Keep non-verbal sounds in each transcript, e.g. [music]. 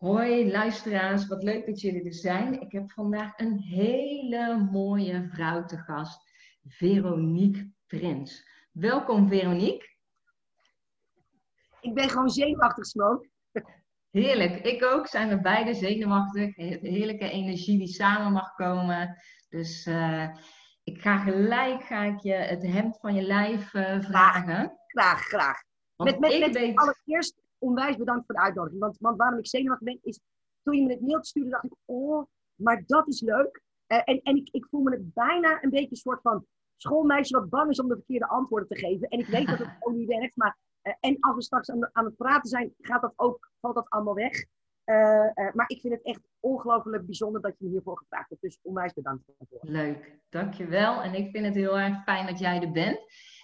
Hoi luisteraars, wat leuk dat jullie er zijn. Ik heb vandaag een hele mooie vrouw te gast, Veronique Prins. Welkom Veronique. Ik ben gewoon zenuwachtig, Smoke. Heerlijk, ik ook. Zijn we beide zenuwachtig. Heerlijke energie die samen mag komen. Dus uh, ik ga gelijk ga ik je het hemd van je lijf uh, vragen. Graag, graag. Want met, met, met weet... allereerst onwijs bedankt voor de uitnodiging. Want, want waarom ik zenuwachtig ben, is toen je me het mailtje stuurde, dacht ik, oh, maar dat is leuk. Uh, en en ik, ik voel me het bijna een beetje een soort van schoolmeisje wat bang is om de verkeerde antwoorden te geven. En ik weet dat het [laughs] ook niet werkt, maar uh, en als we straks aan, aan, het praten zijn, gaat dat ook, valt dat allemaal weg. Uh, maar ik vind het echt ongelooflijk bijzonder dat je me hiervoor gevraagd hebt. Dus onwijs bedankt daarvoor. Leuk, dankjewel. En ik vind het heel erg fijn dat jij er bent.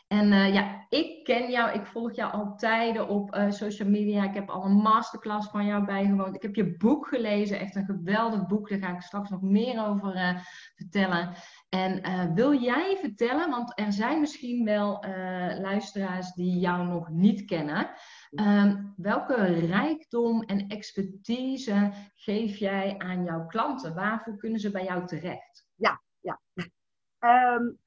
En uh, ja, ik ken jou, ik volg jou al tijden op uh, social media. Ik heb al een masterclass van jou bijgewoond. Ik heb je boek gelezen, echt een geweldig boek. Daar ga ik straks nog meer over uh, vertellen. En wil jij vertellen, want er zijn misschien wel luisteraars die jou nog niet kennen. Um, welke rijkdom en expertise geef jij aan jouw klanten? Waarvoor kunnen ze bij jou terecht? Ja, ja. Um,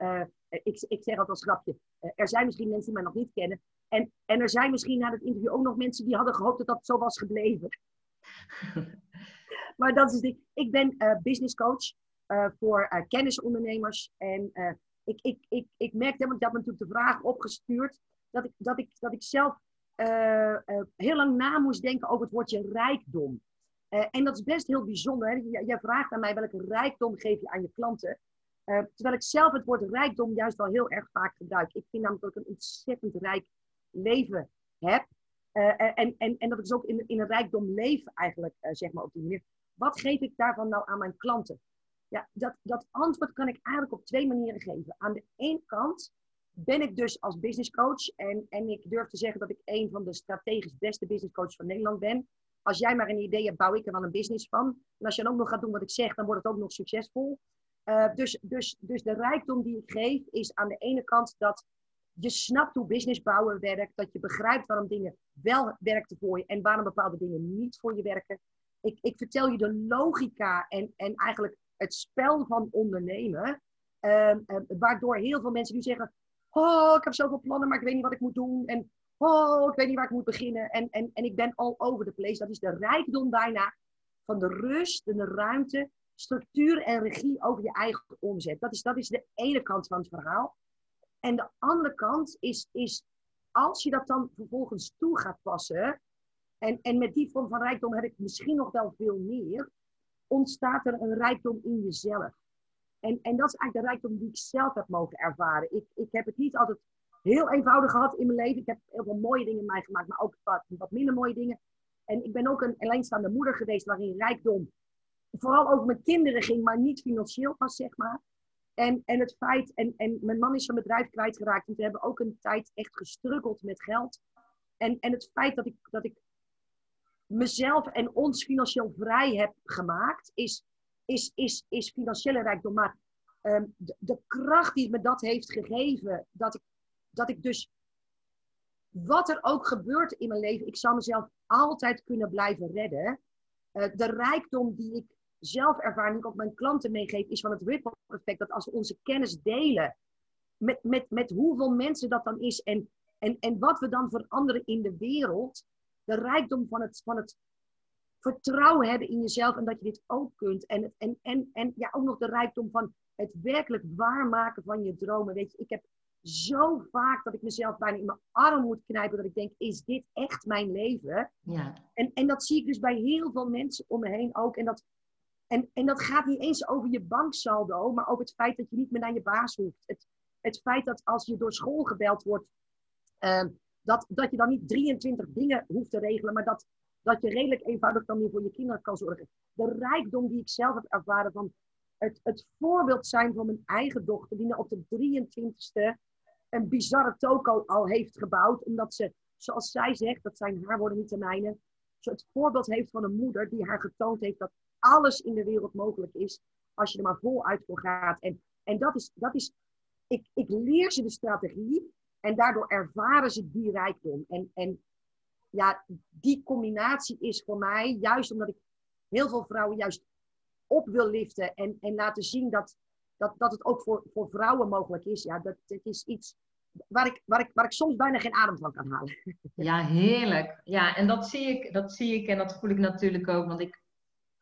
ik, ik zeg altijd als grapje, eh, er zijn misschien mensen die mij nog niet kennen. En, en er zijn misschien na het interview ook nog mensen die hadden gehoopt dat dat zo was gebleven. [laughs] maar dat is. Ik ben uh, business coach voor kennisondernemers. En ik, ik, ik, ik merkte, want je had me natuurlijk de vraag opgestuurd, dat ik, dat ik, dat ik zelf heel lang na moest denken over het woordje rijkdom. en dat is best heel bijzonder. Hè? Jij vraagt aan mij welke rijkdom geef je aan je klanten. Uh, terwijl ik zelf het woord rijkdom juist wel heel erg vaak gebruik. Ik vind namelijk dat ik een ontzettend rijk leven heb. Uh, en, en, en dat ik dus ook in, in een rijkdom leef eigenlijk, zeg maar op die manier. Wat geef ik daarvan nou aan mijn klanten? Ja, dat, dat antwoord kan ik eigenlijk op twee manieren geven. Aan de ene kant ben ik dus als business coach en, en ik durf te zeggen dat ik een van de strategisch beste business coaches van Nederland ben. Als jij maar een idee hebt, bouw ik er wel een business van. En als je dan ook nog gaat doen wat ik zeg, dan wordt het ook nog succesvol. Uh, dus, dus, dus de rijkdom die ik geef is aan de ene kant dat je snapt hoe business bouwen werkt, dat je begrijpt waarom dingen wel werken voor je en waarom bepaalde dingen niet voor je werken. Ik, ik vertel je de logica en, en eigenlijk het spel van ondernemen, uh, uh, waardoor heel veel mensen nu zeggen, oh, ik heb zoveel plannen, maar ik weet niet wat ik moet doen. En oh, ik weet niet waar ik moet beginnen. En, en, en ik ben all over the place. Dat is de rijkdom bijna van de rust en de ruimte structuur en regie over je eigen omzet. Dat is, dat is de ene kant van het verhaal. En de andere kant is, is als je dat dan vervolgens toe gaat passen, en, en met die vorm van rijkdom heb ik misschien nog wel veel meer, ontstaat er een rijkdom in jezelf. En, en dat is eigenlijk de rijkdom die ik zelf heb mogen ervaren. Ik, ik heb het niet altijd heel eenvoudig gehad in mijn leven. Ik heb heel veel mooie dingen meegemaakt, maar ook wat, wat minder mooie dingen. En ik ben ook een alleenstaande moeder geweest waarin rijkdom vooral ook met kinderen ging, maar niet financieel was, zeg maar. En, en het feit, en, en mijn man is zijn bedrijf kwijtgeraakt, en we hebben ook een tijd echt gestruggeld met geld. En, en het feit dat ik, dat ik mezelf en ons financieel vrij heb gemaakt, is, is, is, is financiële rijkdom. Maar um, de, kracht die me dat heeft gegeven, dat ik, dat ik dus, wat er ook gebeurt in mijn leven, ik zal mezelf altijd kunnen blijven redden. Uh, de rijkdom die ik zelfervaring die ik ook mijn klanten meegeef, is van het ripple effect. Dat als we onze kennis delen, met, met, met hoeveel mensen dat dan is en, en, en wat we dan veranderen in de wereld, de rijkdom van het, van het vertrouwen hebben in jezelf en dat je dit ook kunt. En, en, en, en ja, ook nog de rijkdom van het werkelijk waarmaken van je dromen. Weet je, ik heb zo vaak dat ik mezelf bijna in mijn arm moet knijpen. Dat ik denk, is dit echt mijn leven? Ja. En, en dat zie ik dus bij heel veel mensen om me heen ook. En dat en, en dat gaat niet eens over je banksaldo, maar over het feit dat je niet meer naar je baas hoeft. Het, het feit dat als je door school gebeld wordt, uh, dat, dat je dan niet 23 dingen hoeft te regelen, maar dat, dat je redelijk eenvoudig dan weer voor je kinderen kan zorgen. De rijkdom die ik zelf heb ervaren van het, het voorbeeld zijn van mijn eigen dochter, die nou op de 23ste een bizarre toko al heeft gebouwd, omdat ze, zoals zij zegt, dat zijn haar woorden niet de mijne, het voorbeeld heeft van een moeder die haar getoond heeft dat alles in de wereld mogelijk is als je er maar voluit voor gaat. En, en dat is, dat is ik, ik leer ze de strategie en daardoor ervaren ze die rijkdom. En, en ja, die combinatie is voor mij, juist omdat ik heel veel vrouwen juist op wil liften en, en laten zien dat, dat, dat het ook voor, voor vrouwen mogelijk is. Ja, dat, het is iets waar ik, waar, ik, waar ik soms bijna geen adem van kan halen. Ja, heerlijk. Ja, en dat zie ik, dat zie ik en dat voel ik natuurlijk ook, want ik,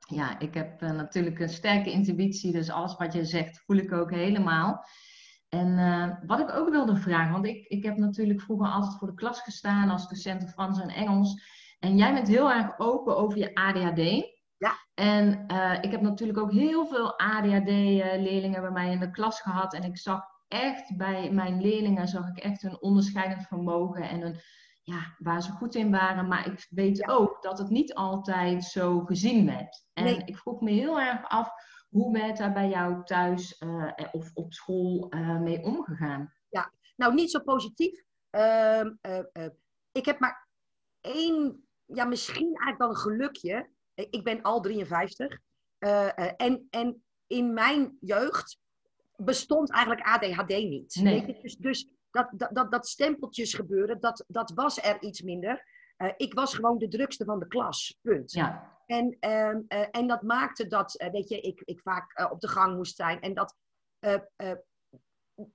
ja, ik heb uh, natuurlijk een sterke intuïtie, dus alles wat je zegt voel ik ook helemaal. En uh, wat ik ook wilde vragen, want ik, ik heb natuurlijk vroeger altijd voor de klas gestaan als docent Frans en Engels. En jij bent heel erg open over je ADHD. Ja. En uh, ik heb natuurlijk ook heel veel ADHD-leerlingen bij mij in de klas gehad. En ik zag echt bij mijn leerlingen zag ik echt een onderscheidend vermogen en een, ja, waar ze goed in waren. Maar ik weet Ja. ook dat het niet altijd zo gezien werd. En Nee. ik vroeg me heel erg af, hoe werd daar bij jou thuis eh, of op school eh, mee omgegaan? Nou, niet zo positief. Ehm, eh, eh, ik heb maar één, ja, misschien eigenlijk wel een gelukje. Eh, Ik ben al 53. Eh, eh, en, en in mijn jeugd bestond eigenlijk ADHD niet. Nee. Dus, dus dat, dat, dat, dat stempeltjes gebeuren, dat, dat was er iets minder. Eh, ik was gewoon de drukste van de klas. Punt. Ja, En, ehm, eh, en dat maakte dat, eh, weet je, ik, ik vaak op de gang moest zijn. En dat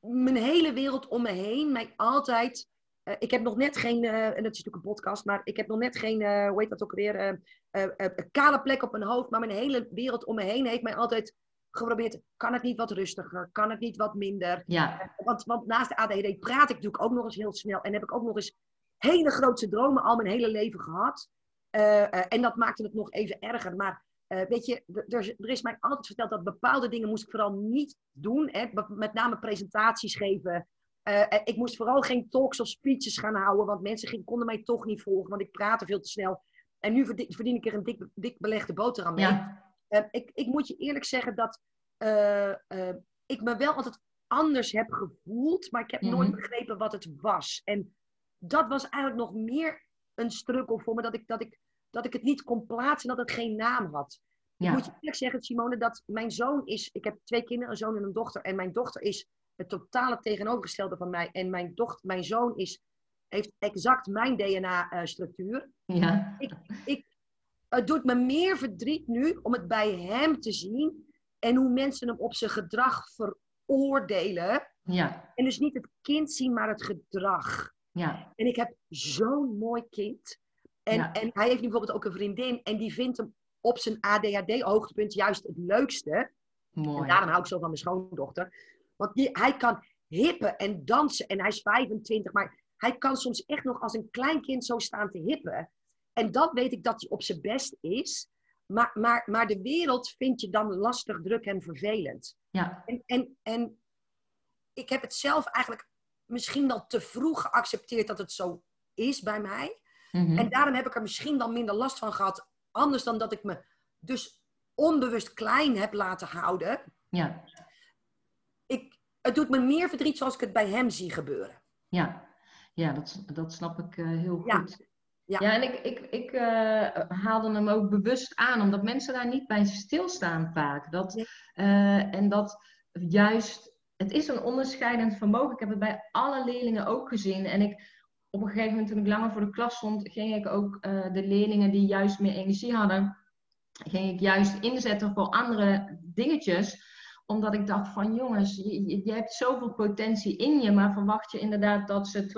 mijn hele wereld om me heen mij altijd. ik heb nog net geen, en dat is natuurlijk een podcast, maar ik heb nog net geen, hoe heet dat ook weer, een kale plek op mijn hoofd. Maar mijn hele wereld om me heen heeft mij altijd geprobeerd, kan het niet wat rustiger? Kan het niet wat minder? ja, Want, want naast de ADHD praat ik natuurlijk ook nog eens heel snel. En heb ik ook nog eens hele grootse dromen al mijn hele leven gehad. Eh, eh, en dat maakte het nog even erger. Maar eh, weet je, er, is mij altijd verteld dat bepaalde dingen moest ik vooral niet doen. Hè? Met name presentaties geven. Eh, eh, ik moest vooral geen talks of speeches gaan houden. Want mensen ging, konden mij toch niet volgen. Want ik praatte veel te snel. En nu verdien, verdien ik er een dik, dik belegde boterham mee. ja, Eh, ik, ik moet je eerlijk zeggen dat eh, eh, ik me wel altijd anders heb gevoeld, maar ik heb nooit Mhm. begrepen wat het was. En dat was eigenlijk nog meer een struggle voor me, dat ik, dat ik, dat ik het niet kon plaatsen en dat het geen naam had. Ik moet je eerlijk zeggen, Simone, dat mijn zoon is, ik heb twee kinderen, een zoon en een dochter, en mijn dochter is het totale tegenovergestelde van mij. En mijn, dochter, mijn zoon is, heeft exact mijn DNA-structuur ja, het doet me meer verdriet nu om het bij hem te zien en hoe mensen hem op zijn gedrag veroordelen. ja, En dus niet het kind zien, maar het gedrag. ja, En ik heb zo'n mooi kind. En, Ja. en hij heeft nu bijvoorbeeld ook een vriendin en die vindt hem op zijn ADHD-hoogtepunt juist het leukste. En mooi. daarom hou ik zo van mijn schoondochter. Want die, hij kan hippen en dansen en hij is 25, maar hij kan soms echt nog als een klein kind zo staan te hippen. En dan weet ik dat hij op zijn best is. Maar, maar, maar de wereld vind je dan lastig, druk en vervelend. Ja, En, en, en ik heb het zelf eigenlijk misschien wel te vroeg geaccepteerd dat het zo is bij mij. mhm, En daarom heb ik er misschien dan minder last van gehad. Anders dan dat ik me dus onbewust klein heb laten houden. ja, Ik, het doet me meer verdriet zoals ik het bij hem zie gebeuren. ja, ja, dat, dat snap ik eh, heel goed. ja. Ja, en ik, ik, ik eh, haalde hem ook bewust aan, omdat mensen daar niet bij stilstaan vaak. Dat, eh, en dat juist, het is een onderscheidend vermogen. Ik heb het bij alle leerlingen ook gezien. En ik, op een gegeven moment, toen ik langer voor de klas stond, ging ik ook eh, de leerlingen die juist meer energie hadden, ging ik juist inzetten voor andere dingetjes omdat ik dacht van jongens, je, je- hebt zoveel potentie in je, maar verwacht je inderdaad dat ze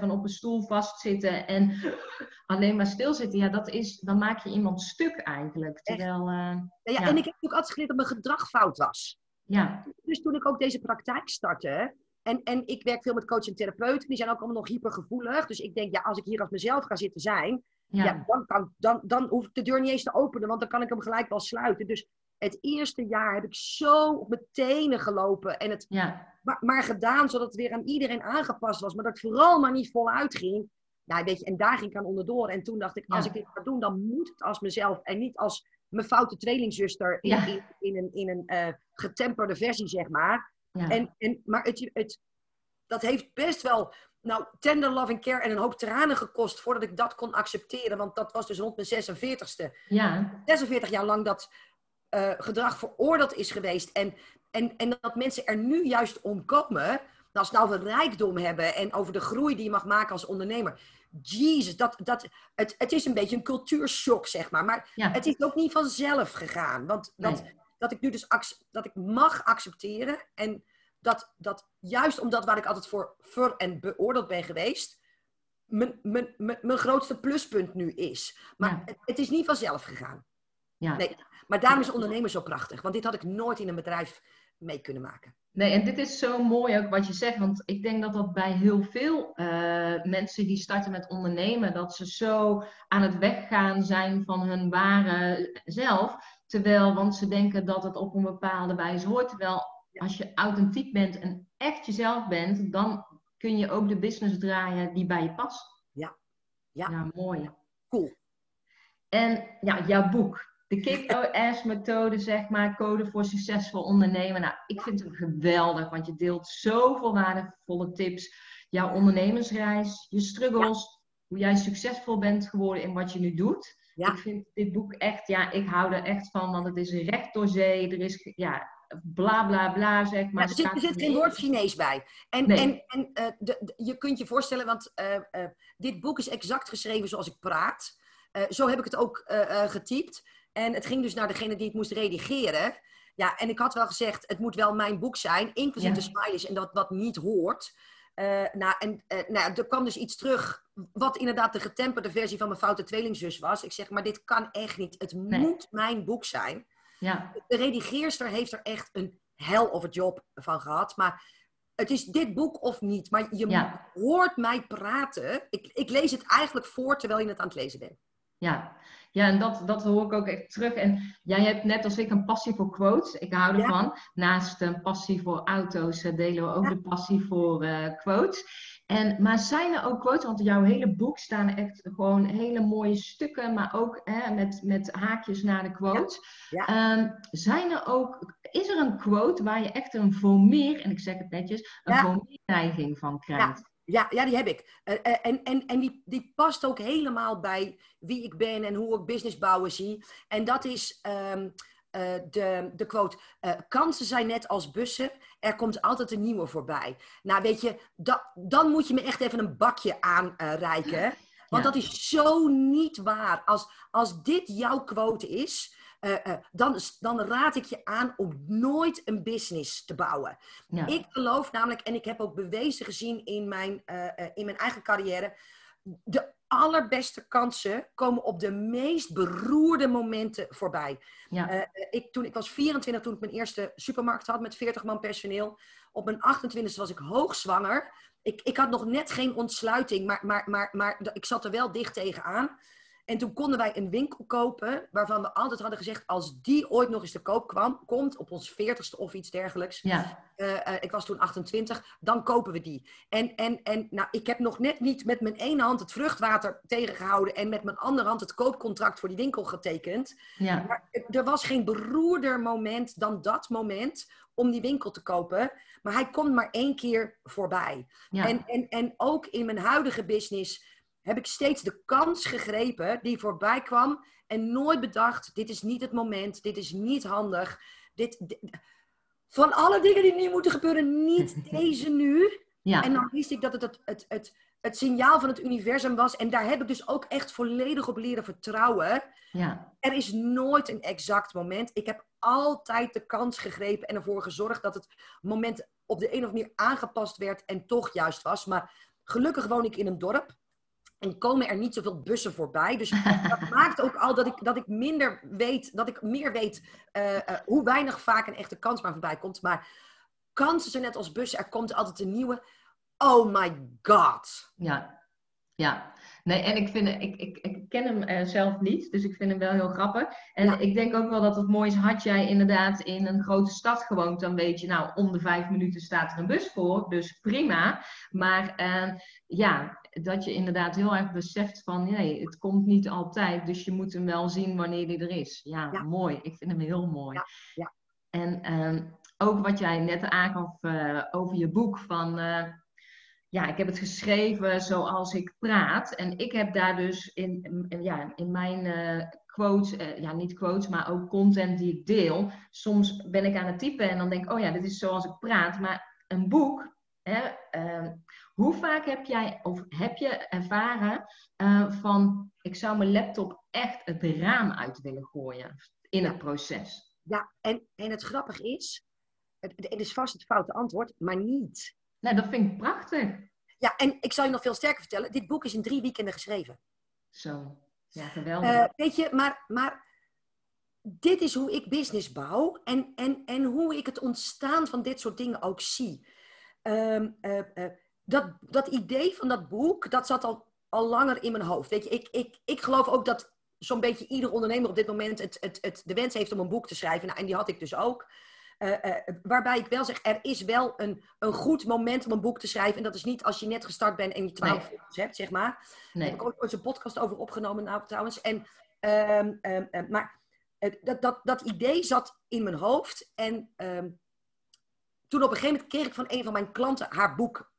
24/7 op een stoel vastzitten en [laughs] alleen maar stilzitten? Ja, dat is, dan maak je iemand stuk eigenlijk. Terwijl, eh, Ja, ja, Ja. En ik heb ook altijd geleerd dat mijn gedrag fout was. ja, Dus toen ik ook deze praktijk startte. En, en ik werk veel met coach en therapeuten. Die zijn ook allemaal nog hypergevoelig. Dus ik denk, ja, als ik hier als mezelf ga zitten zijn. ja, Ja, dan, kan, dan, dan hoef ik de deur niet eens te openen. Want dan kan ik hem gelijk wel sluiten. Dus het eerste jaar heb ik zo op mijn tenen gelopen. En het ja, maar, maar gedaan zodat het weer aan iedereen aangepast was. Maar dat het vooral maar niet voluit ging. Ja, weet je, en daar ging ik aan onderdoor. En toen dacht ik, als Ja. ik dit ga doen, dan moet het als mezelf. En niet als mijn foute tweelingzuster in, Ja. in, in een, in een eh, getemperde versie, zeg maar. ja, En, en, maar het, het, dat heeft best wel nou, tender love and care en een hoop tranen gekost voordat ik dat kon accepteren. Want dat was dus rond mijn 46ste. ja, 46 jaar lang dat eh, gedrag veroordeeld is geweest. En, en, en dat mensen er nu juist om komen. als we nou over rijkdom hebben en over de groei die je mag maken als ondernemer. Jezus, dat, dat, het, het is een beetje een cultuurshock, zeg maar. Maar het is ook niet vanzelf gegaan. Want dat, dat ik nu dus dat ik mag accepteren. En dat, dat juist omdat waar ik altijd voor ver en beoordeeld ben geweest, mijn, mijn, mijn, mijn grootste pluspunt nu is. Maar het, het, is niet vanzelf gegaan. Ja. Nee. Maar daarom is ondernemen zo prachtig. Want dit had ik nooit in een bedrijf mee kunnen maken. Nee, en dit is zo mooi ook wat je zegt. Want ik denk dat dat bij heel veel uh, mensen die starten met ondernemen, dat ze zo aan het weggaan zijn van hun ware zelf. Terwijl, want ze denken dat het op een bepaalde wijze hoort. Terwijl als je authentiek bent en echt jezelf bent, dan kun je ook de business draaien die bij je past. Ja. Ja, ja mooi. Cool. En ja, jouw boek. De Kick-Ass-methode, zeg maar, code voor succesvol ondernemen. Nou, ik vind hem geweldig, want je deelt zoveel waardevolle tips. Jouw ondernemersreis, je struggles, hoe jij succesvol bent geworden in wat je nu doet. Ik vind dit boek echt, ja, ik hou er echt van, want het is recht door zee. Er is, ja, bla bla bla, zeg maar. Ja, er, zit, geen woord Chinees bij. En, en, en uh, de, je kunt je voorstellen, want uh, uh, dit boek is exact geschreven zoals ik praat. zo heb ik het ook getypt. En het ging dus naar degene die het moest redigeren. Ja, en ik had wel gezegd, het moet wel mijn boek zijn, inclusief de smileys en dat wat niet hoort. Uh, nou, en uh, nou, er kwam dus iets terug, wat inderdaad de getemperde versie van mijn foute tweelingzus was. Ik zeg, maar dit kan echt niet. Het moet mijn boek zijn. Ja. De redigeerster heeft er echt een hell of a job van gehad. Maar het is dit boek of niet. Maar je hoort mij praten. Ik, ik lees het eigenlijk voor terwijl je het aan het lezen bent. Ja, ja, en dat, dat hoor ik ook echt terug. En jij hebt net als ik een passie voor quotes. Ik hou ervan. Naast een passie voor auto's eh, delen we ook de passie voor uh, quotes. En, maar zijn er ook quotes, want in jouw hele boek staan echt gewoon hele mooie stukken, maar ook hè, met, met haakjes naar de quotes. Ja. Um, zijn er ook, is er een quote waar je echt een voor meer, en ik zeg het netjes, een voor meer neiging van krijgt? Ja, ja, die heb ik. Uh, uh, en en, en die, die past ook helemaal bij wie ik ben en hoe ik business bouwen zie. En dat is um, uh, de, de quote: Kansen zijn net als bussen, er komt altijd een nieuwe voorbij. Nou, weet je, da, dan moet je me echt even een bakje aanreiken. want dat is zo niet waar. Als, als dit jouw quote is, uh, uh, dan, dan raad ik je aan om nooit een business te bouwen. Ik geloof namelijk, en ik heb ook bewezen gezien in mijn, uh, in mijn eigen carrière, de allerbeste kansen komen op de meest beroerde momenten voorbij. Ja. ik, toen, ik was 24 toen ik mijn eerste supermarkt had met 40 man personeel. Op mijn 28 was ik hoogzwanger. Ik, ik had nog net geen ontsluiting, maar, maar, maar, maar ik zat er wel dicht tegenaan. En toen konden wij een winkel kopen waarvan we altijd hadden gezegd, als die ooit nog eens te koop kwam, komt op ons veertigste of iets dergelijks. Ja. Uh, uh, ik was toen 28, dan kopen we die. En, en, en nou, ik heb nog net niet met mijn ene hand het vruchtwater tegengehouden en met mijn andere hand het koopcontract voor die winkel getekend. Ja. Maar er was geen beroerder moment dan dat moment om die winkel te kopen. Maar hij komt maar één keer voorbij. Ja. En, en, en ook in mijn huidige business heb ik steeds de kans gegrepen die voorbij kwam en nooit bedacht, dit is niet het moment, dit is niet handig. Dit, van alle dingen die nu moeten gebeuren, niet [laughs] deze nu. Ja. En dan wist ik dat het het, het, het het signaal van het universum was. En daar heb ik dus ook echt volledig op leren vertrouwen. Ja. Er is nooit een exact moment. Ik heb altijd de kans gegrepen en ervoor gezorgd dat het moment op de een of andere manier aangepast werd en toch juist was. Maar gelukkig woon ik in een dorp. En komen er niet zoveel bussen voorbij. Dus [laughs] dat maakt ook al dat ik, dat ik minder weet, dat ik meer weet uh, uh, hoe weinig vaak een echte kans maar voorbij komt. Maar kansen zijn net als bussen, er komt altijd een nieuwe. Oh my god. Ja, ja. Nee, en ik, vind, ik, ik, ik ken hem uh, zelf niet, dus ik vind hem wel heel grappig. En ik denk ook wel dat het mooi is, had jij inderdaad in een grote stad gewoond, dan weet je, nou, om de vijf minuten staat er een bus voor, dus prima. Maar ja, dat je inderdaad heel erg beseft van, nee, het komt niet altijd, dus je moet hem wel zien wanneer die er is. Ja, mooi. Ik vind hem heel mooi. Ja, ja. En uh, ook wat jij net aangaf uh, over je boek van ja, ik heb het geschreven zoals ik praat. En ik heb daar dus in, ja, in mijn uh, quotes, ja niet quotes, maar ook content die ik deel. Soms ben ik aan het typen en dan denk ik, oh ja, dit is zoals ik praat. Maar een boek hè, ehm, hoe vaak heb jij of heb je ervaren eh, van ik zou mijn laptop echt het raam uit willen gooien in het proces? Ja, en, en het grappige is, het, het is vast het foute antwoord, maar niet. Nou, dat vind ik prachtig. Ja, en ik zal je nog veel sterker vertellen. Dit boek is in drie weekenden geschreven. Zo, ja, geweldig. Uh, weet je, maar, maar dit is hoe ik business bouw en, en, en hoe ik het ontstaan van dit soort dingen ook zie. Um, uh, uh, dat, dat idee van dat boek, dat zat al, al langer in mijn hoofd. Weet je, ik, ik, ik geloof ook dat zo'n beetje ieder ondernemer op dit moment het, het, het, de wens heeft om een boek te schrijven. Nou, en die had ik dus ook. Uh, uh, waarbij ik wel zeg, er is wel een, een goed moment om een boek te schrijven. En dat is niet als je net gestart bent en je twaalf nee. hebt, zeg maar. Nee. Daar heb ik ook ooit een podcast over opgenomen nou, trouwens. En, um, um, um, maar dat, dat, dat idee zat in mijn hoofd. En toen op een gegeven moment kreeg ik van een van mijn klanten haar boek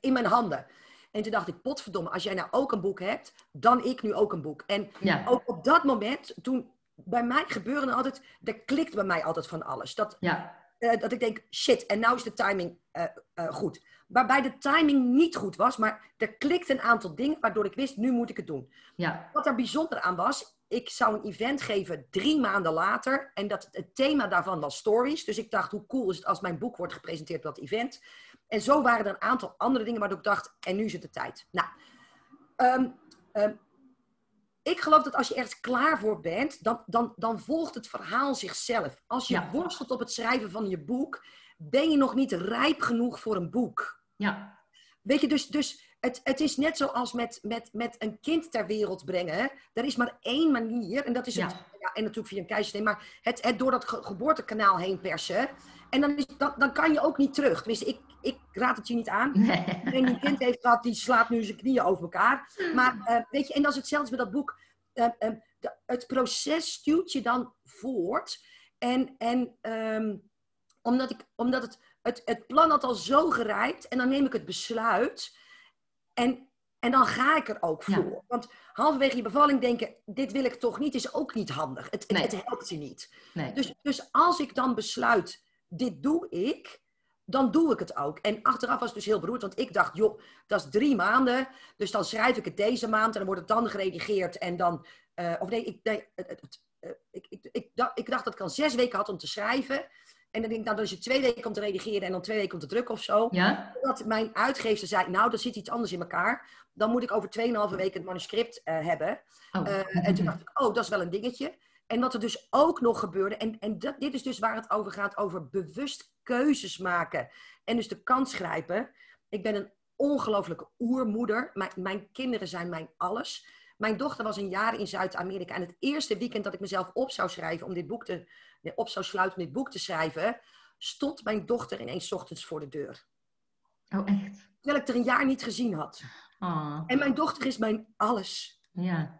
in mijn handen. En toen dacht ik, potverdomme, als jij nou ook een boek hebt, dan ik nu ook een boek. En ja. ook op dat moment, toen bij mij gebeurde altijd, er klikt bij mij altijd van alles. Dat, ja. uh, dat ik denk, shit, en nou is de timing uh, uh, goed. Waarbij de timing niet goed was, maar er klikte een aantal dingen waardoor ik wist, nu moet ik het doen. Ja. Wat er bijzonder aan was, ik zou een event geven drie maanden later. En dat, het thema daarvan was stories. Dus ik dacht, hoe cool is het als mijn boek wordt gepresenteerd op dat event. En zo waren er een aantal andere dingen waardoor ik dacht, en nu is het de tijd. Nou, um, um, ik geloof dat als je ergens klaar voor bent, dan, dan, dan volgt het verhaal zichzelf. Als je Ja. worstelt op het schrijven van je boek, ben je nog niet rijp genoeg voor een boek. Ja, Weet je, dus, dus het, het is net zoals met, met, met een kind ter wereld brengen. Er is maar één manier, en dat is het, Ja. ja, en natuurlijk via een keizersnee, maar het, het door dat ge- geboortekanaal heen persen. En dan, is, dan, dan kan je ook niet terug. Tenminste, ik, ik raad het je niet aan. nee. Iedereen die kind heeft gehad, die slaat nu zijn knieën over elkaar. Maar eh, weet je, en dat is hetzelfde met dat boek. Eh, eh, de- het proces stuurt je dan voort. En, en ehm, omdat, ik, omdat het, het, het plan had al zo gerijpt, en dan neem ik het besluit. En, en dan ga ik er ook Ja. voor. Want halverwege je bevalling denken, dit wil ik toch niet, is ook niet handig. Het, het, Nee. het helpt je niet. nee. Dus, dus als ik dan besluit, dit doe ik, dan doe ik het ook. En achteraf was het dus heel beroerd, want ik dacht, joh, dat is drie maanden. Dus dan schrijf ik het deze maand en dan wordt het dan geredigeerd. En dan, eh, of nee, ik, nee het, eh, ik, ik, ik, dacht, ik dacht dat ik al zes weken had om te schrijven. En dan denk ik, nou, dan is het twee weken om te redigeren en dan twee weken om te drukken of zo. Ja? Dat mijn uitgever zei, nou, er zit iets anders in elkaar. Dan moet ik over 2,5 weken het manuscript eh, hebben. Oh. En toen dacht ik, oh, dat is wel een dingetje. En wat er dus ook nog gebeurde, en, en dat, dit is dus waar het over gaat, over bewust keuzes maken. En dus de kans grijpen. Ik ben een ongelooflijke oermoeder. Mijn, mijn kinderen zijn mijn alles. Mijn dochter was een jaar in Zuid-Amerika. En het eerste weekend dat ik mezelf op zou schrijven om dit boek te, op zou sluiten om dit boek te schrijven, stond mijn dochter ineens ochtends voor de deur. Oh, echt? Terwijl ik er een jaar niet gezien had. Oh, En mijn dochter is mijn alles. ja.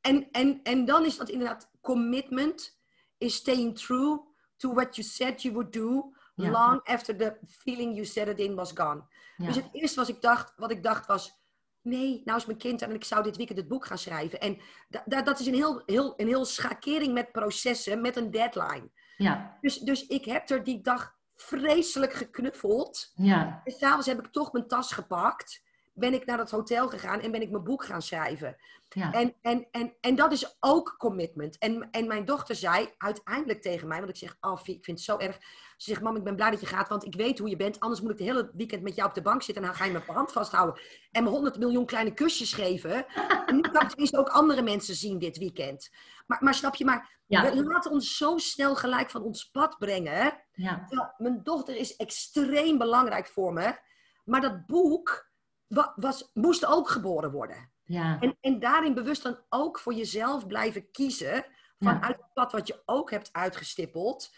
En, en, en dan is dat inderdaad commitment, is staying true to what you said you would do, Ja. long after the feeling you said it in was gone. ja. Dus het eerste wat ik dacht, wat ik dacht was, nee, nou is mijn kind en ik zou dit weekend het boek gaan schrijven. En da, da- dat is een heel, heel, een heel schakering met processen, met een deadline. ja, Dus, dus ik heb er die dag vreselijk geknuffeld. ja, En s'avonds heb ik toch mijn tas gepakt. Ben ik naar het hotel gegaan en ben ik mijn boek gaan schrijven. ja. En, en, en, en dat is ook commitment. En, en mijn dochter zei uiteindelijk tegen mij, want ik zeg, oh, Vie, ik vind het zo erg. Ze zegt, mam, ik ben blij dat je gaat, want ik weet hoe je bent. Anders moet ik de hele weekend met jou op de bank zitten en dan ga je me per hand vasthouden. En me 100 miljoen kleine kusjes geven. [laughs] En nu kan ik tenminste ook andere mensen zien dit weekend. Maar, maar snap je, maar Ja. we laten ons zo snel gelijk van ons pad brengen. ja. Mijn dochter is extreem belangrijk voor me. Maar dat boek wa- was, moest ook geboren worden. ja. En, en daarin bewust dan ook voor jezelf blijven kiezen. Vanuit het pad wat je ook hebt uitgestippeld.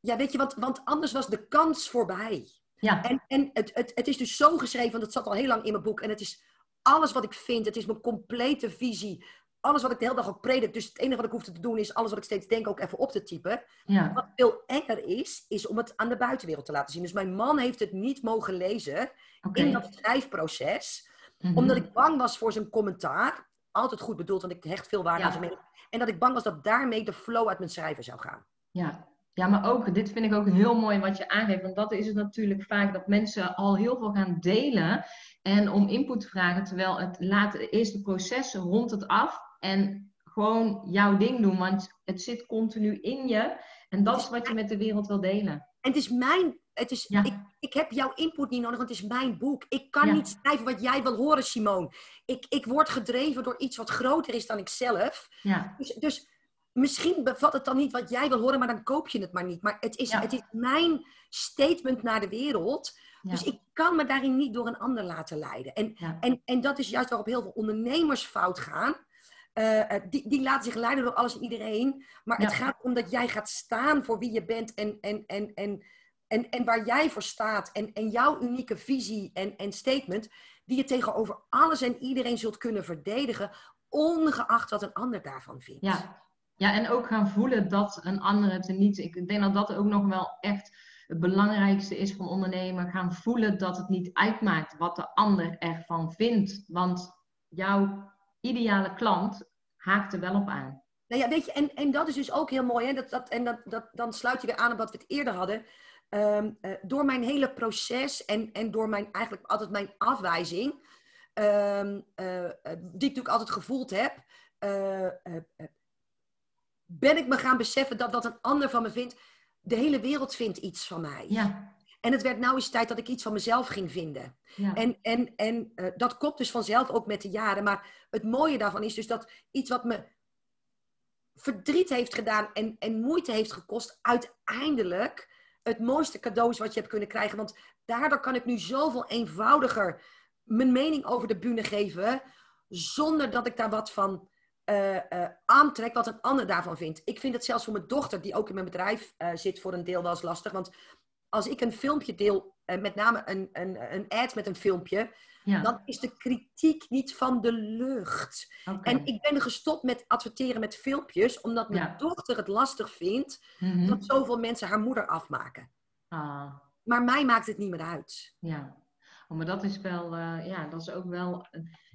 Ja, weet je, want, want anders was de kans voorbij. ja. En, en het, het, het is dus zo geschreven, want het zat al heel lang in mijn boek. En het is alles wat ik vind. Het is mijn complete visie. Alles wat ik de hele dag ook predik. Dus het enige wat ik hoef te doen is alles wat ik steeds denk ook even op te typen. ja. Wat veel enger is, is om het aan de buitenwereld te laten zien. Dus mijn man heeft het niet mogen lezen in dat schrijfproces Mhm. omdat ik bang was voor zijn commentaar. Altijd goed bedoeld, want ik hecht veel waarde Ja. aan zijn mening. En dat ik bang was dat daarmee de flow uit mijn schrijven zou gaan. Ja, Ja, maar ook, dit vind ik ook heel mooi wat je aangeeft. Want dat is het natuurlijk vaak dat mensen al heel veel gaan delen en om input te vragen. Terwijl het laat eerst de proces rond het af en gewoon jouw ding doen. Want het zit continu in je. En dat is wat je met de wereld wil delen. En het is mijn. Het is, ik, ik heb jouw input niet nodig, want het is mijn boek. Ik kan niet schrijven wat jij wil horen, Simone. Ik, ik word gedreven door iets wat groter is dan ik zelf. Ja. Dus, dus misschien bevat het dan niet wat jij wil horen, maar dan koop je het maar niet. Maar het is, het is mijn statement naar de wereld. Dus ik kan me daarin niet door een ander laten leiden. En, en, en dat is juist waarop heel veel ondernemers fout gaan. Uh, die, die laten zich leiden door alles en iedereen. Maar het gaat om dat jij gaat staan voor wie je bent en, en, en, en, en, en waar jij voor staat. En, en jouw unieke visie en, en statement, die je tegenover alles en iedereen zult kunnen verdedigen, ongeacht wat een ander daarvan vindt. Ja, ja en ook gaan voelen dat een ander het niet. Ik denk dat dat ook nog wel echt het belangrijkste is van ondernemen. Gaan voelen dat het niet uitmaakt wat de ander ervan vindt. Want jouw ideale klant haakt er wel op aan. Nou ja, weet je, en, en dat is dus ook heel mooi. Hè? Dat, dat, en dat, dat, dan sluit je weer aan op wat we het eerder hadden. Ehm, eh, door mijn hele proces en, en door mijn, eigenlijk altijd mijn afwijzing, ehm, eh, eh, die ik natuurlijk altijd gevoeld heb, ben ik me gaan beseffen dat wat een ander van me vindt, de hele wereld vindt iets van mij. Ja. En het werd nou eens tijd dat ik iets van mezelf ging vinden. Ja. En, en, en uh, dat komt dus vanzelf ook met de jaren. Maar het mooie daarvan is dus dat iets wat me verdriet heeft gedaan en, en moeite heeft gekost, uiteindelijk het mooiste cadeau is wat je hebt kunnen krijgen. Want daardoor kan ik nu zoveel eenvoudiger mijn mening over de bühne geven, zonder dat ik daar wat van uh, uh, aantrek wat een ander daarvan vindt. Ik vind het zelfs voor mijn dochter, die ook in mijn bedrijf uh, zit, voor een deel wel eens lastig. Want als ik een filmpje deel, met name een, een, een ad met een filmpje, ja. dan is de kritiek niet van de lucht. Okay. En ik ben gestopt met adverteren met filmpjes, omdat mijn ja. dochter het lastig vindt mm -hmm. dat zoveel mensen haar moeder afmaken. Ah. Maar mij maakt het niet meer uit. Ja, oh, maar dat is wel, ja, dat is ook wel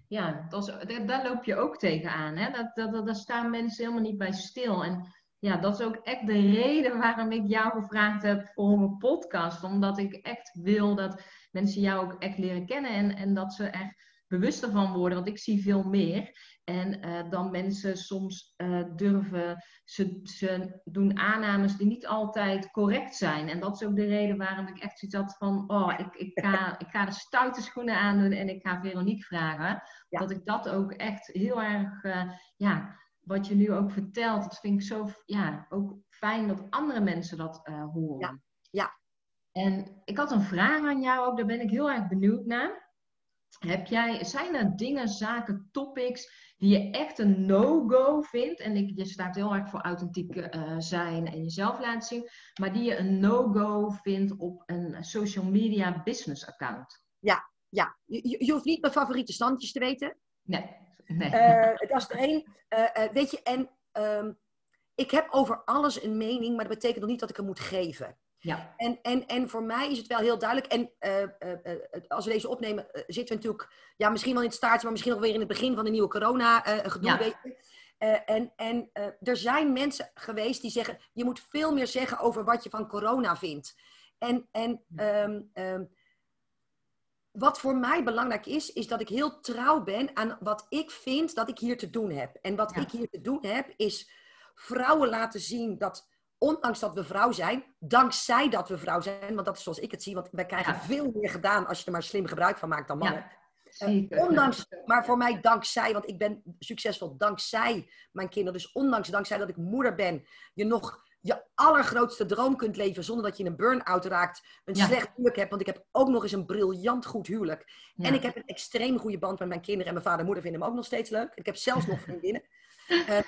ja, dat is, daar loop je ook tegenaan. Hè? Dat, dat, dat, daar staan mensen helemaal niet bij stil. En ja, dat is ook echt de reden waarom ik jou gevraagd heb voor mijn podcast. Omdat ik echt wil dat mensen jou ook echt leren kennen en, en dat ze echt bewust ervan worden. Want ik zie veel meer. En uh, dan mensen soms uh, durven, ze, ze doen aannames die niet altijd correct zijn. En dat is ook de reden waarom ik echt zoiets had van, oh, ik, ik, ga, [laughs] ik ga de stoute schoenen aandoen en ik ga Veronique vragen. Ja. Dat ik dat ook echt heel erg, uh, ja, wat je nu ook vertelt, dat vind ik zo, ja, ook fijn dat andere mensen dat horen. Ja. ja. En ik had een vraag aan jou ook, daar ben ik heel erg benieuwd naar. Heb jij, zijn er dingen, zaken, topics die je echt een no-go vindt? En ik, je staat heel erg voor authentiek uh, zijn en jezelf laten zien, maar die je een no-go vindt op een social media business account? Ja, ja. Je, je hoeft niet mijn favoriete standjes te weten. Nee. Nee. Dat is er één. Uh, weet je, en um, ik heb over alles een mening, maar dat betekent nog niet dat ik hem moet geven. Ja. En, en, en voor mij is het wel heel duidelijk. En uh, uh, uh, als we deze opnemen, zitten we natuurlijk, ja, misschien wel in het staartje, maar misschien nog weer in het begin van de nieuwe corona-gedoe. Ja. en en er zijn mensen geweest die zeggen, je moet veel meer zeggen over wat je van corona vindt. En, en um, um, wat voor mij belangrijk is, is dat ik heel trouw ben aan wat ik vind dat ik hier te doen heb. En wat ja. ik hier te doen heb, is vrouwen laten zien dat ondanks dat we vrouw zijn, dankzij dat we vrouw zijn, want dat is zoals ik het zie, want wij krijgen ja. veel meer gedaan als je er maar slim gebruik van maakt dan mannen. Ja, uh, ondanks, maar voor mij dankzij, want ik ben succesvol dankzij mijn kinderen. Dus ondanks, dankzij dat ik moeder ben, je nog je allergrootste droom kunt leven zonder dat je in een burn-out raakt, een ja. slecht huwelijk hebt. Want ik heb ook nog eens een briljant goed huwelijk. Ja. En ik heb een extreem goede band met mijn kinderen en mijn vader en moeder vinden hem ook nog steeds leuk. Ik heb zelfs nog [laughs] vriendinnen. Uh,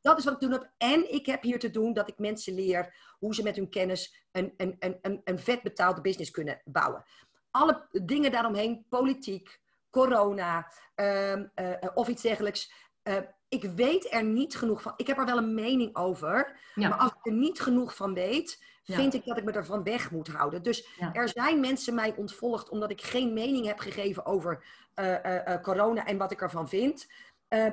dat is wat ik doen heb. En ik heb hier te doen dat ik mensen leer hoe ze met hun kennis een, een, een, een vet betaalde business kunnen bouwen. Alle dingen daaromheen, politiek, corona uh, uh, of iets dergelijks. Uh, ik weet er niet genoeg van. Ik heb er wel een mening over. Ja. Maar als ik er niet genoeg van weet, vind ja. ik dat ik me ervan weg moet houden. Dus ja. er zijn mensen mij ontvolgd omdat ik geen mening heb gegeven over corona en wat ik ervan vind.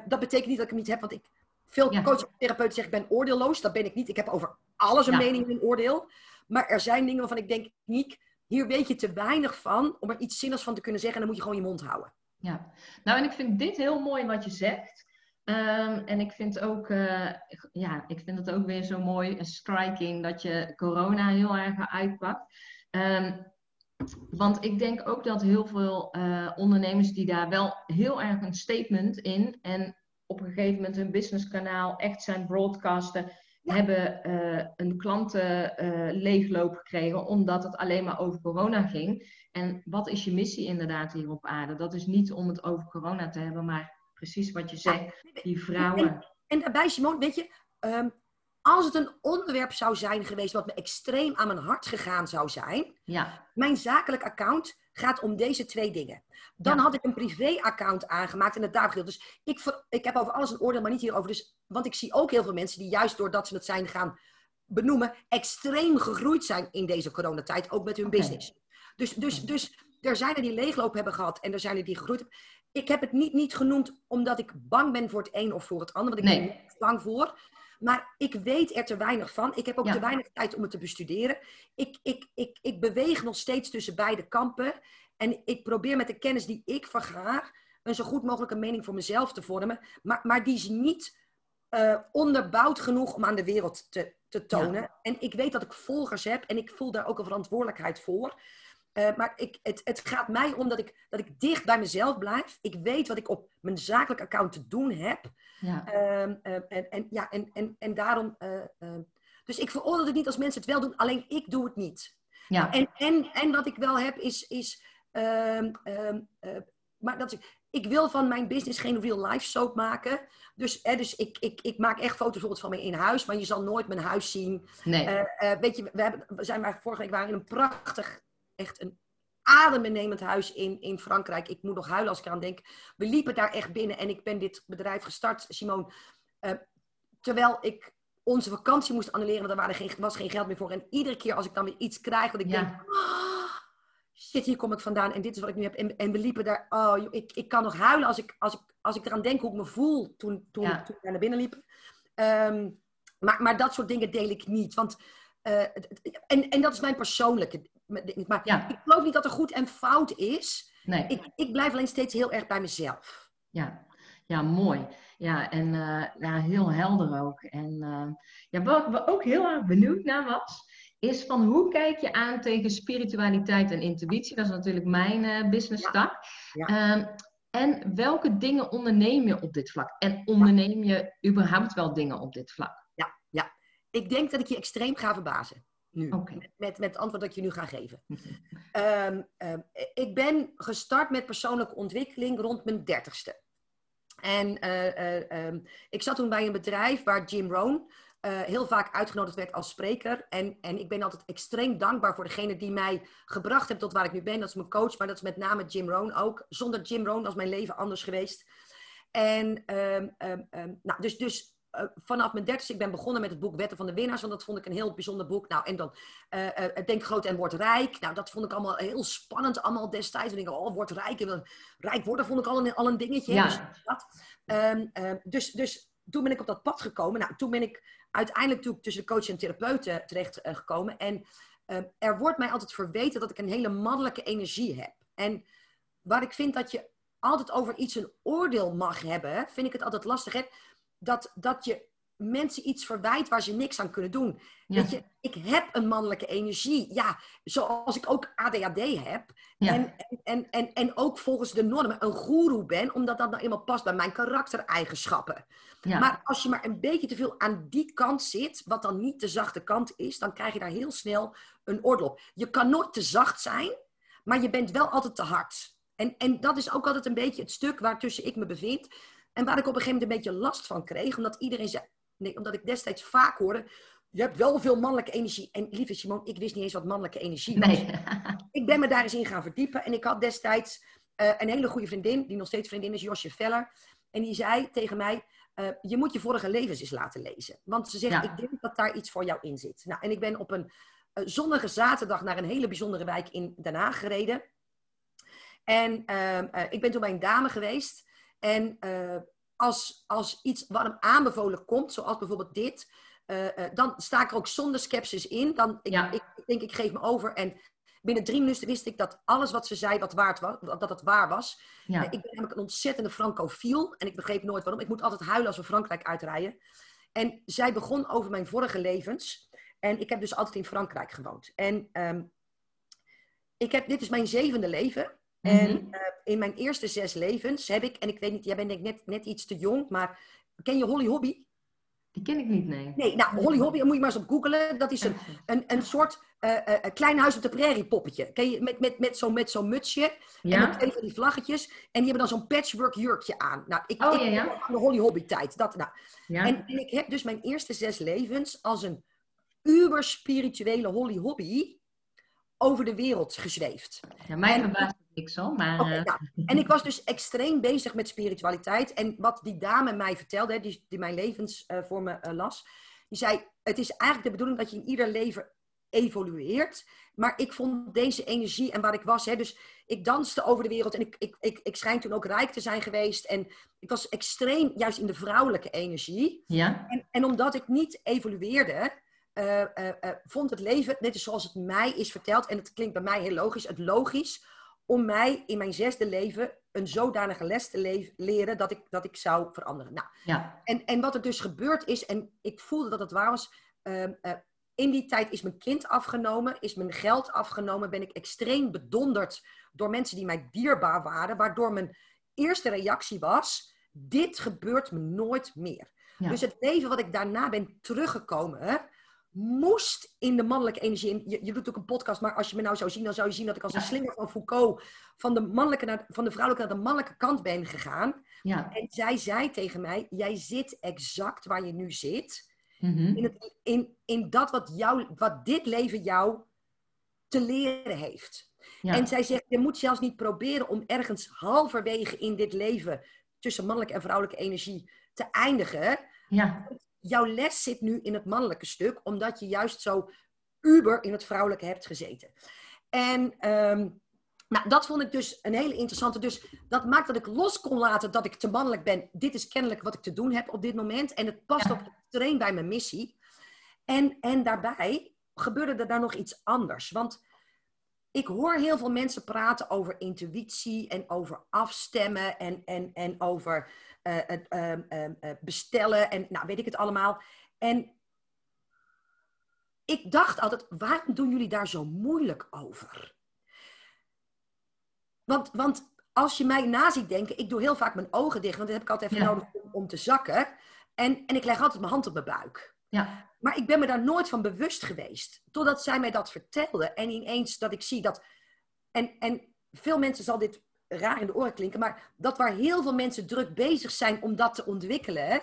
dat betekent niet dat ik hem niet heb, want ik veel ja. coaches therapeuten zeggen, ik ben oordeelloos. Dat ben ik niet. Ik heb over alles een mening en een oordeel. Maar er zijn dingen waarvan ik denk, Niek, hier weet je te weinig van om er iets zinnigs van te kunnen zeggen. En dan moet je gewoon je mond houden. Ja, nou en ik vind dit heel mooi wat je zegt. Ehm, en ik vind ook, eh, ja, ik vind het ook weer zo mooi, een striking, dat je corona heel erg uitpakt. Ehm, want ik denk ook dat heel veel eh, ondernemers die daar wel heel erg een statement in en op een gegeven moment hun businesskanaal echt zijn broadcasten, Ja. hebben eh, een klanten eh, leegloop gekregen omdat het alleen maar over corona ging. En wat is je missie inderdaad hier op aarde? Dat is niet om het over corona te hebben, maar precies wat je zegt, die vrouwen. En daarbij, Simone, weet je, ehm, als het een onderwerp zou zijn geweest wat me extreem aan mijn hart gegaan zou zijn, Ja, mijn zakelijk account gaat om deze twee dingen. Dan Ja. had ik een privé-account aangemaakt en het daar gedeeld. Dus ik, ver- ik heb over alles een oordeel, maar niet hierover. Dus, want ik zie ook heel veel mensen die juist doordat ze het zijn gaan benoemen, extreem gegroeid zijn in deze coronatijd, ook met hun business. Dus, dus, dus er zijn er die leegloop hebben gehad en er zijn er die gegroeid hebben. Ik heb het niet, niet genoemd omdat ik bang ben voor het een of voor het ander, want ik Nee. ben er niet bang voor. Maar ik weet er te weinig van. Ik heb ook Ja. te weinig tijd om het te bestuderen. Ik, ik, ik, ik beweeg nog steeds tussen beide kampen. En ik probeer met de kennis die ik vergaar, een zo goed mogelijke mening voor mezelf te vormen. Maar, maar die is niet eh, onderbouwd genoeg om aan de wereld te, te tonen. En ik weet dat ik volgers heb en ik voel daar ook een verantwoordelijkheid voor. Eh, maar ik, het, het gaat mij om dat ik, dat ik dicht bij mezelf blijf. Ik weet wat ik op mijn zakelijk account te doen heb. ja, Ehm, eh, en, en, ja, en, en, en daarom. eh, eh, dus ik veroordeel het niet als mensen het wel doen, alleen ik doe het niet. ja, En, en, en wat ik wel heb is. is ehm, ehm, eh, maar dat is, ik wil van mijn business geen real life soap maken. Dus, eh, dus ik, ik, ik maak echt foto's bijvoorbeeld van me in huis, maar je zal nooit mijn huis zien. nee, weet je, we, hebben, we zijn maar vorige week waren in een prachtig, echt een adembenemend huis in, in Frankrijk. Ik moet nog huilen als ik eraan denk. We liepen daar echt binnen en ik ben dit bedrijf gestart, Simone. eh, terwijl ik onze vakantie moest annuleren, want er waren geen, was geen geld meer voor. En iedere keer als ik dan weer iets krijg, wat ik Ja. denk, "Ah, shit, hier kom ik vandaan en dit is wat ik nu heb. En, en we liepen daar, oh, ik, ik kan nog huilen als ik, als, ik, als ik eraan denk hoe ik me voel toen, toen, Ja. toen ik daar naar binnen liep. Ehm, maar, maar dat soort dingen deel ik niet. Want, eh, en, en dat is mijn persoonlijke ding. Maar Ja. ik geloof niet dat er goed en fout is. nee. Ik, ik blijf alleen steeds heel erg bij mezelf. Ja, ja, mooi. Ja, en eh, ja, heel helder ook. En eh, ja, wat we ook heel erg benieuwd naar was, is van hoe kijk je aan tegen spiritualiteit en intuïtie? Dat is natuurlijk mijn business tak. Ja. Ehm, en welke dingen onderneem je op dit vlak? En onderneem je überhaupt wel dingen op dit vlak? Ik denk dat ik je extreem ga verbazen. Nu. Oké. Met, met het antwoord dat ik je nu ga geven. Ehm, ehm, ik ben gestart met persoonlijke ontwikkeling rond mijn dertigste. En ehm, ik zat toen bij een bedrijf waar Jim Rohn eh, heel vaak uitgenodigd werd als spreker. En, en ik ben altijd extreem dankbaar voor degene die mij gebracht heeft tot waar ik nu ben. Dat is mijn coach, maar dat is met name Jim Rohn ook. Zonder Jim Rohn was mijn leven anders geweest. En nou, dus, dus eh, vanaf mijn dertigste, ik ben begonnen met het boek Wetten van de Winnaars, want dat vond ik een heel bijzonder boek. Nou, en dan eh, eh, Denk groot en word rijk. Nou, dat vond ik allemaal heel spannend, allemaal destijds. En ik dacht, oh, word rijk. En rijk worden vond ik al een, al een dingetje. Ja. Dus, dat. Ehm, ehm, dus, dus toen ben ik op dat pad gekomen. Nou, toen ben ik uiteindelijk toen tussen de coach en therapeuten terecht gekomen. En ehm, er wordt mij altijd verweten dat ik een hele mannelijke energie heb. En waar ik vind dat je altijd over iets een oordeel mag hebben, vind ik het altijd lastig. Hè? Dat, dat je mensen iets verwijt waar ze niks aan kunnen doen. Ja. Weet je, ik heb een mannelijke energie. Ja, zoals ik ook ADHD heb. Ja. En, en, en, en ook volgens de normen een goeroe ben, omdat dat nou eenmaal past bij mijn karaktereigenschappen. Ja. Maar als je maar een beetje te veel aan die kant zit, wat dan niet de zachte kant is, dan krijg je daar heel snel een oordeel op. Je kan nooit te zacht zijn, maar je bent wel altijd te hard. En, en dat is ook altijd een beetje het stuk waartussen ik me bevind. En waar ik op een gegeven moment een beetje last van kreeg, omdat iedereen zei, nee, omdat ik destijds vaak hoorde, je hebt wel veel mannelijke energie. En lieve Simone, ik wist niet eens wat mannelijke energie was. nee. [laughs] Ik ben me daar eens in gaan verdiepen. En ik had destijds eh, een hele goede vriendin, die nog steeds vriendin is, Josje Veller. En die zei tegen mij, eh, je moet je vorige levens eens laten lezen. Want ze zegt, Ja. ik denk dat daar iets voor jou in zit. Nou, en ik ben op een eh, zonnige zaterdag naar een hele bijzondere wijk in Den Haag gereden. En ehm, eh, ik ben toen bij een dame geweest. En eh, als, als iets warm aanbevolen komt, zoals bijvoorbeeld dit, eh, eh, dan sta ik er ook zonder sceptisch in. Dan, ik, Ja. ik, ik denk, ik geef me over. En binnen drie minuten wist ik dat alles wat ze zei, wat waard was, dat het waar was. Ja. Ik ben namelijk een ontzettende francofiel. En ik begreep nooit waarom. Ik moet altijd huilen als we Frankrijk uitrijden. En zij begon over mijn vorige levens. En ik heb dus altijd in Frankrijk gewoond. En ehm, ik heb, dit is mijn zevende leven. En Mhm. eh, in mijn eerste zes levens heb ik, en ik weet niet, jij bent denk ik net, net iets te jong, maar ken je Holly Hobby? Die ken ik niet, nee. Nee, nou, Holly Hobby, moet je maar eens op googelen. Dat is een, een, een soort een klein huis op de prairie poppetje. Ken je, met, met, met zo'n met zo'n mutsje. En met twee van die vlaggetjes. En die hebben dan zo'n patchwork jurkje aan. Nou, ik, Oh, ik ja, ja. aan de Holly Hobby tijd. Dat, nou. Ja? En, en ik heb dus mijn eerste zes levens als een uber spirituele Holly Hobby over de wereld gezweefd. ja mij verbaast het niks zo, maar... Oké, eh, [laughs] en ik was dus extreem bezig met spiritualiteit. En wat die dame mij vertelde, hè, die, die mijn levens eh, voor me eh, las, die zei: Het is eigenlijk de bedoeling dat je in ieder leven evolueert. Maar ik vond deze energie en waar ik was, hè, dus ik danste over de wereld en ik, ik, ik, ik schijn toen ook rijk te zijn geweest. En ik was extreem juist in de vrouwelijke energie. ja? En, en omdat ik niet evolueerde, eh, eh, eh, vond het leven, net is zoals het mij is verteld, en het klinkt bij mij heel logisch, het logisch om mij in mijn zesde leven een zodanige les te le- leren dat ik, dat ik zou veranderen. Nou, Ja. en, en wat er dus gebeurd is, en ik voelde dat het waar was, ehm, eh, in die tijd is mijn kind afgenomen, is mijn geld afgenomen, ben ik extreem bedonderd door mensen die mij dierbaar waren, waardoor mijn eerste reactie was, dit gebeurt me nooit meer. Ja. Dus het leven wat ik daarna ben teruggekomen, moest in de mannelijke energie. En je, je doet ook een podcast, maar als je me nou zou zien, dan zou je zien dat ik als een slinger van Foucault van de, mannelijke naar, van de vrouwelijke naar de mannelijke kant ben gegaan. Ja. En zij zei tegen mij: Jij zit exact waar je nu zit. Mhm. In, het, in, in dat wat, jou, wat dit leven jou te leren heeft. Ja. En zij zegt: Je moet zelfs niet proberen om ergens halverwege in dit leven tussen mannelijke en vrouwelijke energie te eindigen. ja. Jouw les zit nu in het mannelijke stuk, omdat je juist zo uber in het vrouwelijke hebt gezeten. En ehm, nou, dat vond ik dus een hele interessante. Dus dat maakt dat ik los kon laten dat ik te mannelijk ben. Dit is kennelijk wat ik te doen heb op dit moment. En het past Ja. ook extreem bij mijn missie. En, en daarbij gebeurde er daar nog iets anders. Want ik hoor heel veel mensen praten over intuïtie en over afstemmen en, en, en over eh, ehm, ehm, eh, bestellen en nou weet ik het allemaal. En ik dacht altijd, waarom doen jullie daar zo moeilijk over? Want, want als je mij na ziet denken, ik doe heel vaak mijn ogen dicht, want dat heb ik altijd even Ja. nodig om, om te zakken. En, en ik leg altijd mijn hand op mijn buik. Ja. Maar ik ben me daar nooit van bewust geweest. Totdat zij mij dat vertelde. En ineens dat ik zie dat. En, en veel mensen zal dit raar in de oren klinken. Maar dat waar heel veel mensen druk bezig zijn om dat te ontwikkelen.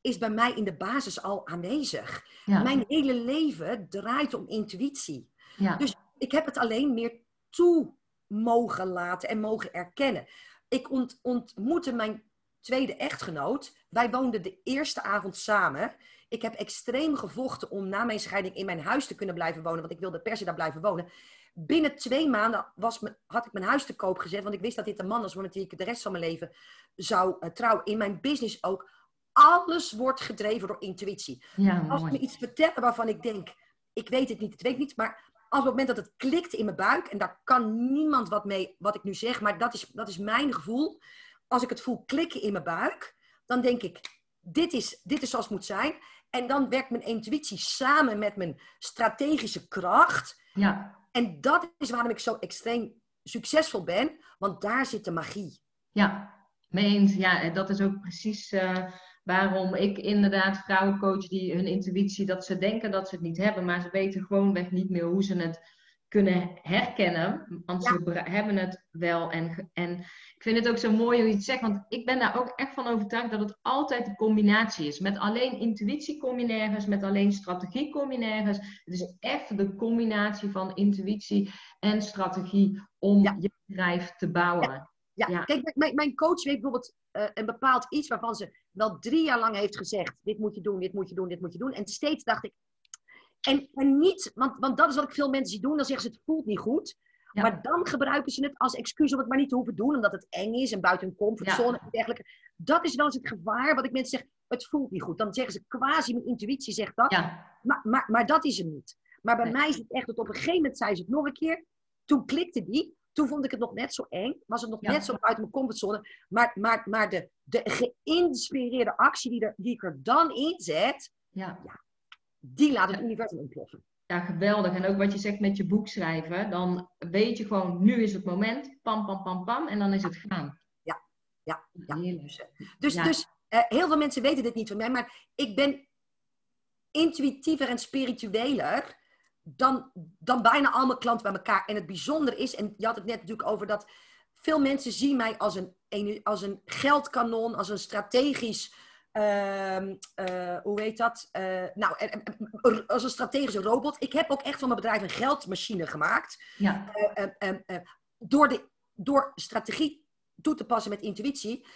Is bij mij in de basis al aanwezig. Ja. Mijn hele leven draait om intuïtie. Ja. Dus ik heb het alleen meer toe mogen laten en mogen erkennen. Ik ont, ontmoette mijn tweede echtgenoot. Wij woonden de eerste avond samen. Ik heb extreem gevochten om na mijn scheiding in mijn huis te kunnen blijven wonen, want ik wilde per se daar blijven wonen. Binnen twee maanden was me, had ik mijn huis te koop gezet, want ik wist dat dit de man was met wie ik de rest van mijn leven zou eh, trouwen. In mijn business ook. Alles wordt gedreven door intuïtie. ja, Als me iets vertellen waarvan ik denk, ik weet het niet, het weet ik niet, maar als op het moment dat het klikt in mijn buik, en daar kan niemand wat mee, wat ik nu zeg, maar dat is, dat is mijn gevoel. Als ik het voel klikken in mijn buik, dan denk ik, dit is, dit is zoals het moet zijn. En dan werkt mijn intuïtie samen met mijn strategische kracht. Ja. En dat is waarom ik zo extreem succesvol ben, want daar zit de magie. Ja, mee eens. Ja, en dat is ook precies eh, waarom ik inderdaad vrouwen coach die hun intuïtie, dat ze denken dat ze het niet hebben, maar ze weten gewoonweg niet meer hoe ze het kunnen herkennen. Want ze hebben het wel. En, en ik vind het ook zo mooi hoe je het zegt, want ik ben daar ook echt van overtuigd dat het altijd een combinatie is. Met alleen intuïtie combinaires, met alleen strategie combinaires. Het is echt de combinatie van intuïtie en strategie om Ja. je bedrijf te bouwen. Ja, Ja. kijk, mijn, mijn coach weet bijvoorbeeld eh, een bepaald iets waarvan ze wel drie jaar lang heeft gezegd: dit moet je doen, dit moet je doen, dit moet je doen. En steeds dacht ik. En, en niet, want, want dat is wat ik veel mensen zie doen, dan zeggen ze: het voelt niet goed. Ja. Maar dan gebruiken ze het als excuus om het maar niet te hoeven doen, omdat het eng is en buiten hun comfortzone en dergelijke. Dat is wel eens het gevaar wat ik mensen zeg: het voelt niet goed. Dan zeggen ze quasi, mijn intuïtie zegt dat. Ja. Maar, maar, maar dat is het niet. Maar bij Nee. mij is het echt dat op een gegeven moment zei ze het nog een keer. Toen klikte die. Toen vond ik het nog net zo eng. Was het nog net zo buiten mijn comfortzone. Maar, maar, maar de, de geïnspireerde actie die, er, die ik er dan inzet, Ja. Die laat het universum ontploffen. ja, geweldig. En ook wat je zegt met je boek schrijven, dan weet je gewoon, nu is het moment, pam, pam, pam, pam, en dan is het gaan. Ja. Ja. Ja. Heerlijk. Dus, Ja. dus eh, heel veel mensen weten dit niet van mij, maar ik ben intuïtiever en spiritueler dan, dan bijna al mijn klanten bij elkaar. En het bijzondere is, en je had het net natuurlijk over dat veel mensen zien mij als een, als een geldkanon, als een strategisch, ehm, eh, hoe heet dat? Eh, nou, als een strategische robot. Ik heb ook echt van mijn bedrijf een geldmachine gemaakt Ja, eh, door, de, door strategie toe te passen met intuïtie.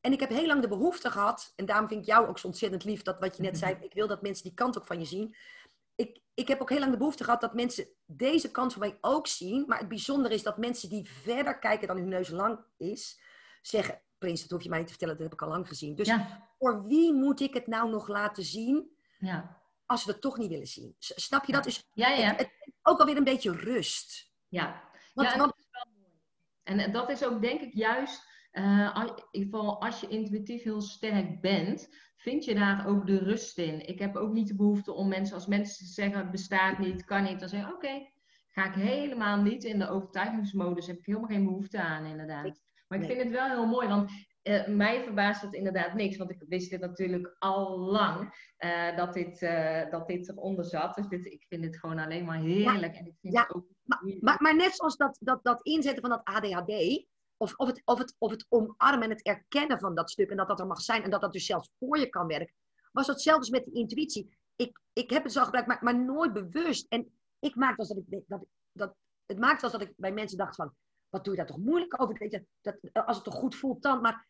en ik heb heel lang de behoefte gehad, en daarom vind ik jou ook zo ontzettend lief, dat wat je net zei, ik wil dat mensen die kant ook van je zien. Ik, ik heb ook heel lang de behoefte gehad dat mensen deze kant van mij ook zien. Maar het bijzondere is dat mensen die verder kijken dan hun neus lang is, zeggen, Prins, dat hoef je mij niet te vertellen, dat heb ik al lang gezien. Dus ja, voor wie moet ik het nou nog laten zien ja. als we het toch niet willen zien? Snap je dat? Dus Ja, ja. het, het- ook alweer een beetje rust. Ja, Want, ja, en want dat is wel mooi. En dat is ook denk ik juist, eh, al- in ieder geval als je intuïtief heel sterk bent, vind je daar ook de rust in. Ik heb ook niet de behoefte om mensen, als mensen zeggen bestaat niet, kan niet, dan zeg ik oké, ga ik helemaal niet in de overtuigingsmodus, heb ik helemaal geen behoefte aan inderdaad. Maar ik vind het wel heel mooi, want eh, mij verbaast het inderdaad niks, want ik wist dit natuurlijk al lang, eh, dat, dit, eh, dat dit eronder zat. Dus dit, ik vind het gewoon alleen maar heerlijk. En ik vind Ja. het ook Maar, maar, maar net zoals dat, dat, dat inzetten van dat ADHD, of, of, het, of, het, of het omarmen en het erkennen van dat stuk en dat dat er mag zijn en dat dat dus zelfs voor je kan werken, was hetzelfde als met die intuïtie. Ik, ik heb het zo gebruikt, maar, maar nooit bewust. En ik maakte als dat ik, dat, dat, het maakte als dat ik bij mensen dacht van, wat doe je daar toch moeilijk over? Dat, als het toch goed voelt dan, maar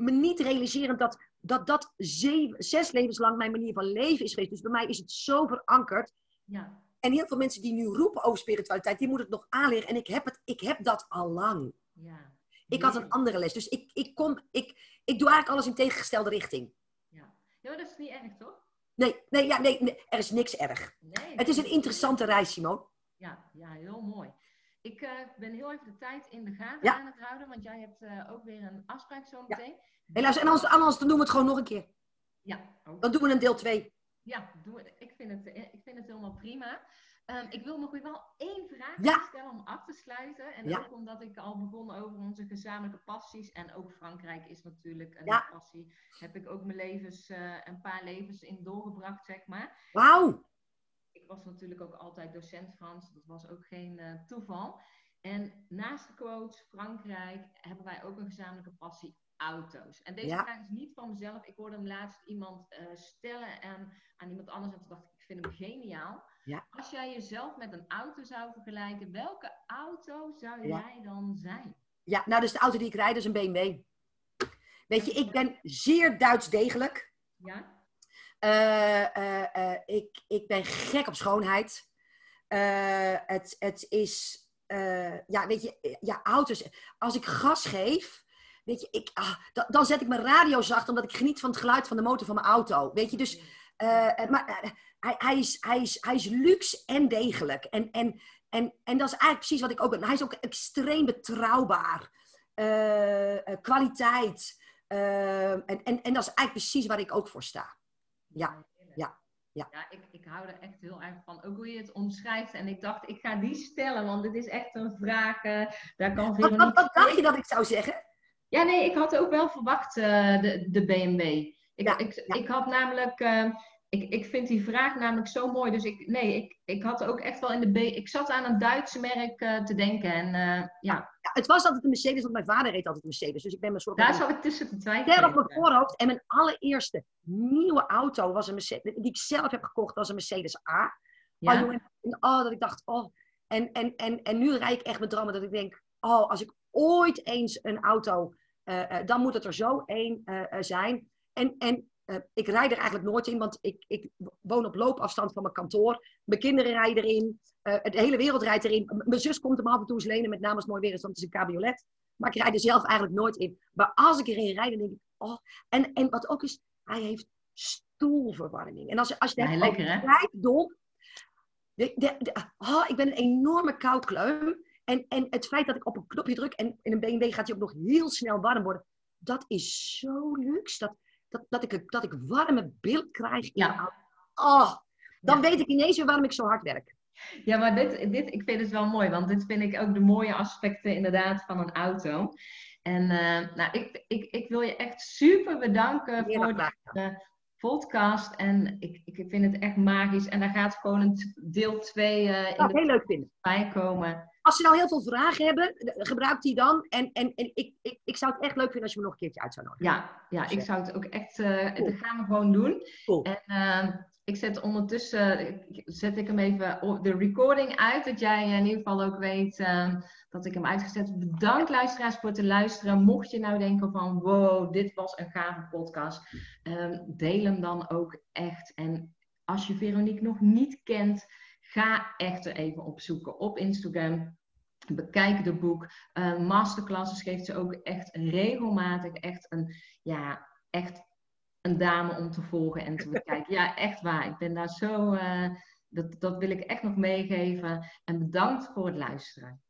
me niet realiserend dat dat, dat zeven, zes levens lang mijn manier van leven is geweest. Dus bij mij is het zo verankerd. Ja, En heel veel mensen die nu roepen over spiritualiteit, die moeten het nog aanleren. En ik heb, het, ik heb dat al lang. ja. Ik had een andere les. Dus ik, ik, kom, ik, ik doe eigenlijk alles in tegengestelde richting. Ja. ja, maar dat is niet erg, toch? Nee, nee, ja, nee, nee, er is niks erg. Nee. Het is een interessante reis, Simon. Ja, ja heel mooi. Ik eh, ben heel even de tijd in de gaten Ja. aan het houden, want jij hebt eh, ook weer een afspraak zo Ja. meteen. Helaas, en anders, anders dan doen we het gewoon nog een keer. Ja, ook. Dan doen we een deel 2. ja doe. Ik, vind het, eh, ik vind het helemaal prima. Ehm, ik wil nog weer wel één vraag Ja. stellen om af te sluiten. En ook omdat ik al begon over onze gezamenlijke passies. En ook Frankrijk is natuurlijk een passie. Heb ik ook mijn levens, een paar levens in doorgebracht, zeg maar. Wauw. Ik was natuurlijk ook altijd docent Frans. Dat was ook geen eh, toeval. En naast de quote Frankrijk hebben wij ook een gezamenlijke passie auto's. En deze Ja. vraag is niet van mezelf. Ik hoorde hem laatst iemand eh, stellen aan, aan iemand anders. En toen dacht ik, ik vind hem geniaal. Ja. Als jij jezelf met een auto zou vergelijken, welke auto zou Ja. jij dan zijn? Ja, nou, dus de auto die ik rijd is een BMW. Weet je, ik ben zeer Duits degelijk. Ja? Eh, eh, eh, ik, ik ben gek op schoonheid. Het, het is, ja, weet je, ja, auto's. Als ik gas geef, weet je, ik, ah, dan, dan zet ik mijn radio zacht, omdat ik geniet van het geluid van de motor van mijn auto. Weet je, dus, maar hij, hij, is, hij, is, hij is luxe en degelijk. En, en, en, en dat is eigenlijk precies wat ik ook ben. Hij is ook extreem betrouwbaar. Kwaliteit. En, en, en dat is eigenlijk precies waar ik ook voor sta. Ja, ja, ja. Ja, ik, ik hou er echt heel erg van. Ook hoe je het omschrijft. En ik dacht, ik ga die stellen, want dit is echt een vraag. eh, daar kan Wat, wat, wat dacht je dat ik zou zeggen? Ja, nee, ik had ook wel verwacht eh, de, de BMW. Ik, Ja, ik, ja. ik had namelijk... eh, ik, ik vind die vraag namelijk zo mooi. Dus ik, nee, ik, ik had ook echt wel in de B... Ik zat aan een Duitse merk eh, te denken. En eh, ja, Ja, het was altijd een Mercedes, want mijn vader reed altijd een Mercedes. Dus ik ben mijn soort daar zat ik tussen te ster op twijfelen. mijn voorhoofd. En mijn allereerste nieuwe auto was een Mercedes, die ik zelf heb gekocht, was een Mercedes A. Oh, Ja, jongen, en oh, dat ik dacht, oh. En, en, en, en nu rijd ik echt met dromen dat ik denk, oh, als ik ooit eens een auto, eh, dan moet het er zo één zijn. En, en eh, ik rijd er eigenlijk nooit in, want ik, ik woon op loopafstand van mijn kantoor. Mijn kinderen rijden erin. eh, de hele wereld rijdt erin. Mijn zus komt hem af en toe eens lenen, met name als het mooi weer is, want het is een cabriolet. Maar ik rijd er zelf eigenlijk nooit in. Maar als ik erin rijd, dan denk ik, oh. En, en wat ook is, Hij heeft stoelverwarming. En als, als je Ja, hebt lekker, over hè? rijkdom, de, de, de- oh, ik ben een enorme koudkleum. En, en het feit dat ik op een knopje druk en in een BMW gaat hij ook nog heel snel warm worden. Dat is zo luxe. Dat, dat, dat, ik, dat ik warme beeld krijg. Ja. Oh, dan Ja. weet ik ineens weer waarom ik zo hard werk. Ja, maar dit, dit, ik vind het wel mooi, want dit vind ik ook de mooie aspecten inderdaad van een auto. En eh, nou, ik, ik, ik wil je echt super bedanken voor de podcast. En ik, ik vind het echt magisch. En daar gaat gewoon een deel 2 eh in de heel leuk vinden. bij komen. Als ze nou heel veel vragen hebben, eh, gebruik die dan. En, en, en ik, ik, ik zou het echt leuk vinden als je me nog een keertje uit zou nodigen. Ja, ja ik zou het ook echt, eh Cool. dat gaan we gewoon doen. Cool. En eh, ik zet ondertussen, ik- zet ik hem even op de recording uit, dat jij in ieder geval ook weet eh, dat ik hem uitgezet heb. Bedankt luisteraars voor het luisteren. Mocht je nou denken van, wow, dit was een gave podcast, eh, deel hem dan ook echt. En als je Veronique nog niet kent, ga echt er even opzoeken op Instagram. Bekijk de boek. Eh, masterclasses geeft ze ook echt regelmatig. Echt een, ja, echt een dame om te volgen en te [laughs] bekijken. Ja, echt waar. Ik ben daar zo. eh, dat, dat wil ik echt nog meegeven. En bedankt voor het luisteren.